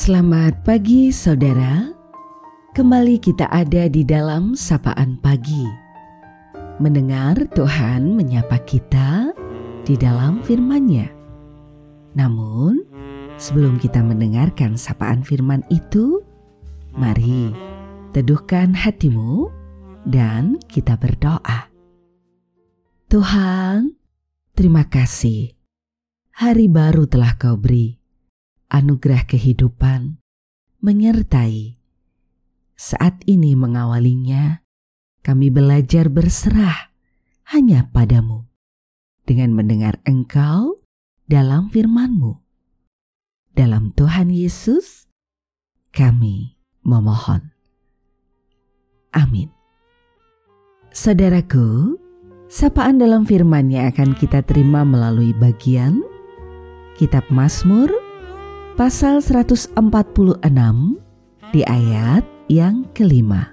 Selamat pagi saudara. Kembali kita ada di dalam sapaan pagi. Mendengar Tuhan menyapa kita di dalam firman-Nya. Namun, sebelum kita mendengarkan sapaan firman itu, mari teduhkan hatimu dan kita berdoa. Tuhan, terima kasih. Hari baru telah kau beri anugerah kehidupan menyertai. Saat ini mengawalinya, kami belajar berserah hanya padamu dengan mendengar engkau dalam firman-Mu. Dalam Tuhan Yesus, kami memohon. Amin. Saudaraku, sapaan dalam firman-Nya akan kita terima melalui bagian Kitab Mazmur pasal 146 di ayat yang kelima.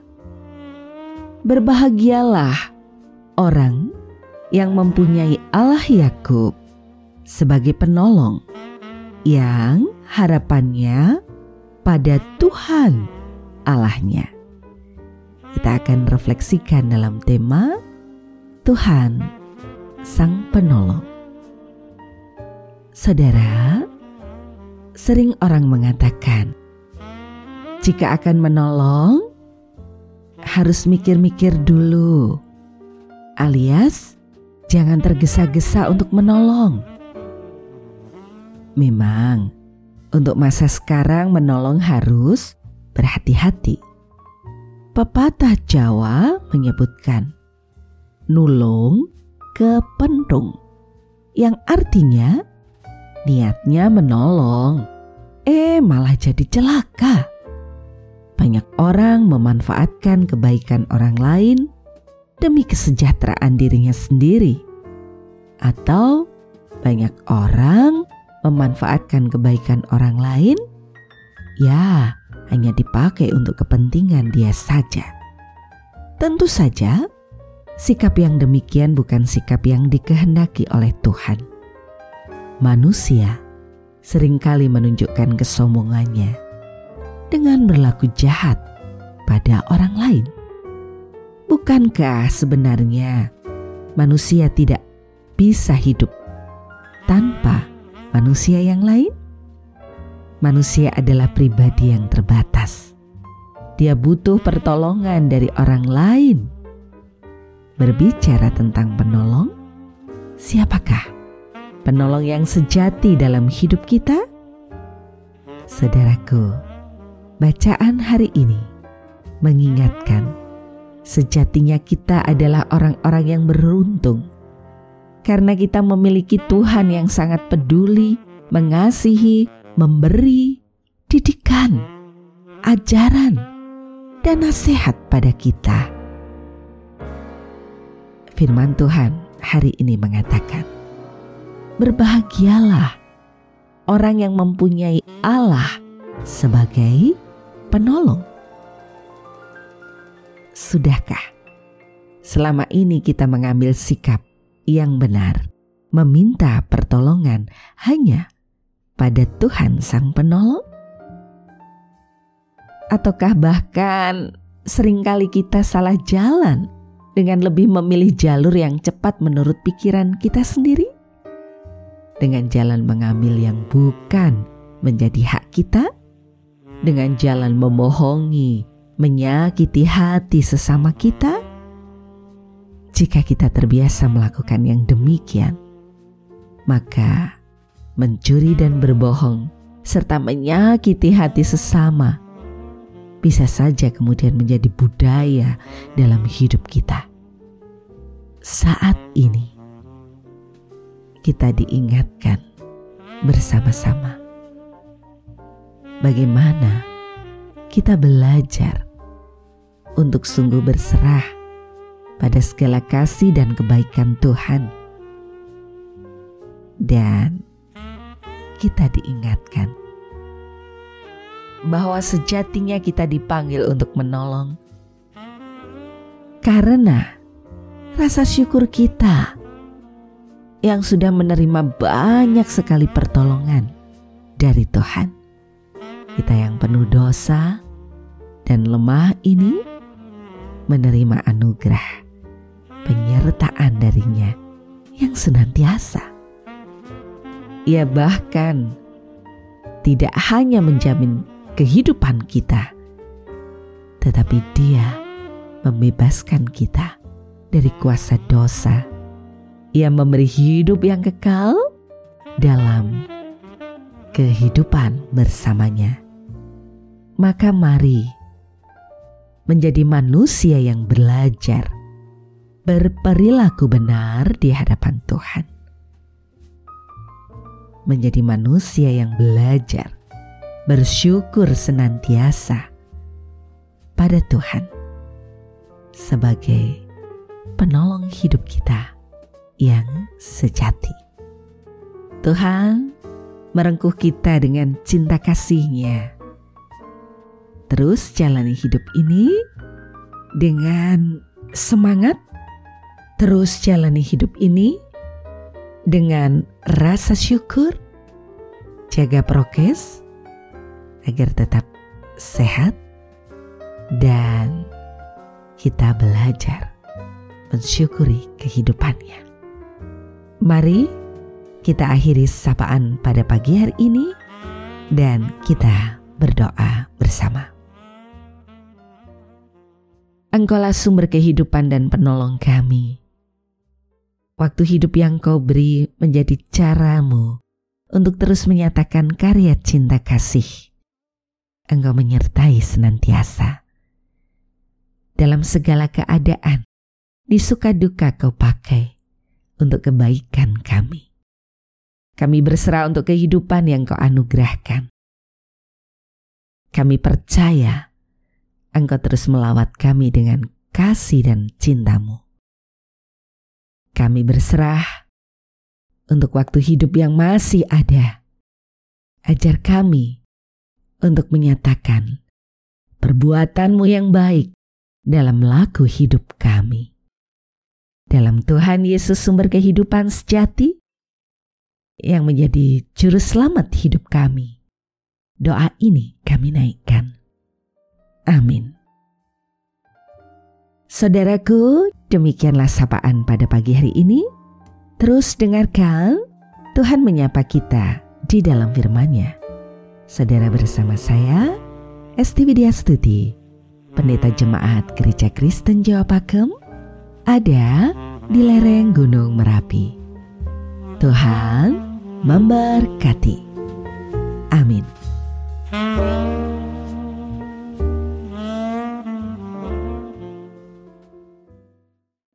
Berbahagialah orang yang mempunyai Allah Yakub sebagai penolong yang harapannya pada Tuhan Allahnya. Kita akan refleksikan dalam tema Tuhan Sang Penolong. Saudara, sering orang mengatakan, jika akan menolong, harus mikir-mikir dulu, alias jangan tergesa-gesa untuk menolong. Memang, untuk masa sekarang menolong harus berhati-hati. Pepatah Jawa menyebutkan, nulung kepentung, yang artinya niatnya menolong, eh malah jadi celaka. Banyak orang memanfaatkan kebaikan orang lain demi kesejahteraan dirinya sendiri, atau banyak orang memanfaatkan kebaikan orang lain, ya hanya dipakai untuk kepentingan dia saja. Tentu saja, sikap yang demikian bukan sikap yang dikehendaki oleh Tuhan manusia sering kali menunjukkan kesombongannya dengan berlaku jahat pada orang lain. Bukankah sebenarnya manusia tidak bisa hidup tanpa manusia yang lain? Manusia adalah pribadi yang terbatas. Dia butuh pertolongan dari orang lain. Berbicara tentang penolong, siapakah penolong yang sejati dalam hidup kita? Saudaraku, bacaan hari ini mengingatkan sejatinya kita adalah orang-orang yang beruntung karena kita memiliki Tuhan yang sangat peduli, mengasihi, memberi didikan, ajaran, dan nasihat pada kita. Firman Tuhan hari ini mengatakan, berbahagialah orang yang mempunyai Allah sebagai penolong. Sudahkah selama ini kita mengambil sikap yang benar, meminta pertolongan hanya pada Tuhan Sang Penolong? Ataukah bahkan sering kali kita salah jalan dengan lebih memilih jalur yang cepat menurut pikiran kita sendiri? Dengan jalan mengambil yang bukan menjadi hak kita, dengan jalan membohongi, menyakiti hati sesama kita. Jika kita terbiasa melakukan yang demikian, maka mencuri dan berbohong serta menyakiti hati sesama bisa saja kemudian menjadi budaya dalam hidup kita. Saat ini, kita diingatkan bersama-sama. Bagaimana kita belajar untuk sungguh berserah pada segala kasih dan kebaikan Tuhan, dan kita diingatkan bahwa sejatinya kita dipanggil untuk menolong. Karena rasa syukur kita yang sudah menerima banyak sekali pertolongan dari Tuhan. Kita yang penuh dosa dan lemah ini menerima anugerah penyertaan darinya yang senantiasa. Ia bahkan tidak hanya menjamin kehidupan kita, tetapi Dia membebaskan kita dari kuasa dosa. Ia memberi hidup yang kekal dalam kehidupan bersamanya. Maka mari menjadi manusia yang belajar berperilaku benar di hadapan Tuhan. Menjadi manusia yang belajar bersyukur senantiasa pada Tuhan sebagai penolong hidup kita yang sejati. Tuhan merengkuh kita dengan cinta kasih-Nya. Terus jalani hidup ini dengan semangat, terus jalani hidup ini dengan rasa syukur, jaga prokes agar tetap sehat, dan kita belajar mensyukuri kehidupannya. Mari kita akhiri sapaan pada pagi hari ini dan kita berdoa bersama. Engkaulah sumber kehidupan dan penolong kami. Waktu hidup yang kau beri menjadi caramu untuk terus menyatakan karya cinta kasih. Engkau menyertai senantiasa dalam segala keadaan, di suka duka kau pakai untuk kebaikan kami. Kami berserah untuk kehidupan yang kau anugerahkan. Kami percaya engkau terus melawat kami dengan kasih dan cintamu. Kami berserah untuk waktu hidup yang masih ada. Ajar kami untuk menyatakan perbuatanmu yang baik dalam laku hidup kami. Dalam Tuhan Yesus sumber kehidupan sejati yang menjadi juru selamat hidup kami. Doa ini kami naikkan. Amin. Saudaraku, demikianlah sapaan pada pagi hari ini. Terus dengarkan Tuhan menyapa kita di dalam firman-Nya. Saudara bersama saya, Esti Widya pendeta jemaat Gereja Kristen Jawa Pakem, ada di lereng Gunung Merapi. Tuhan memberkati. Amin.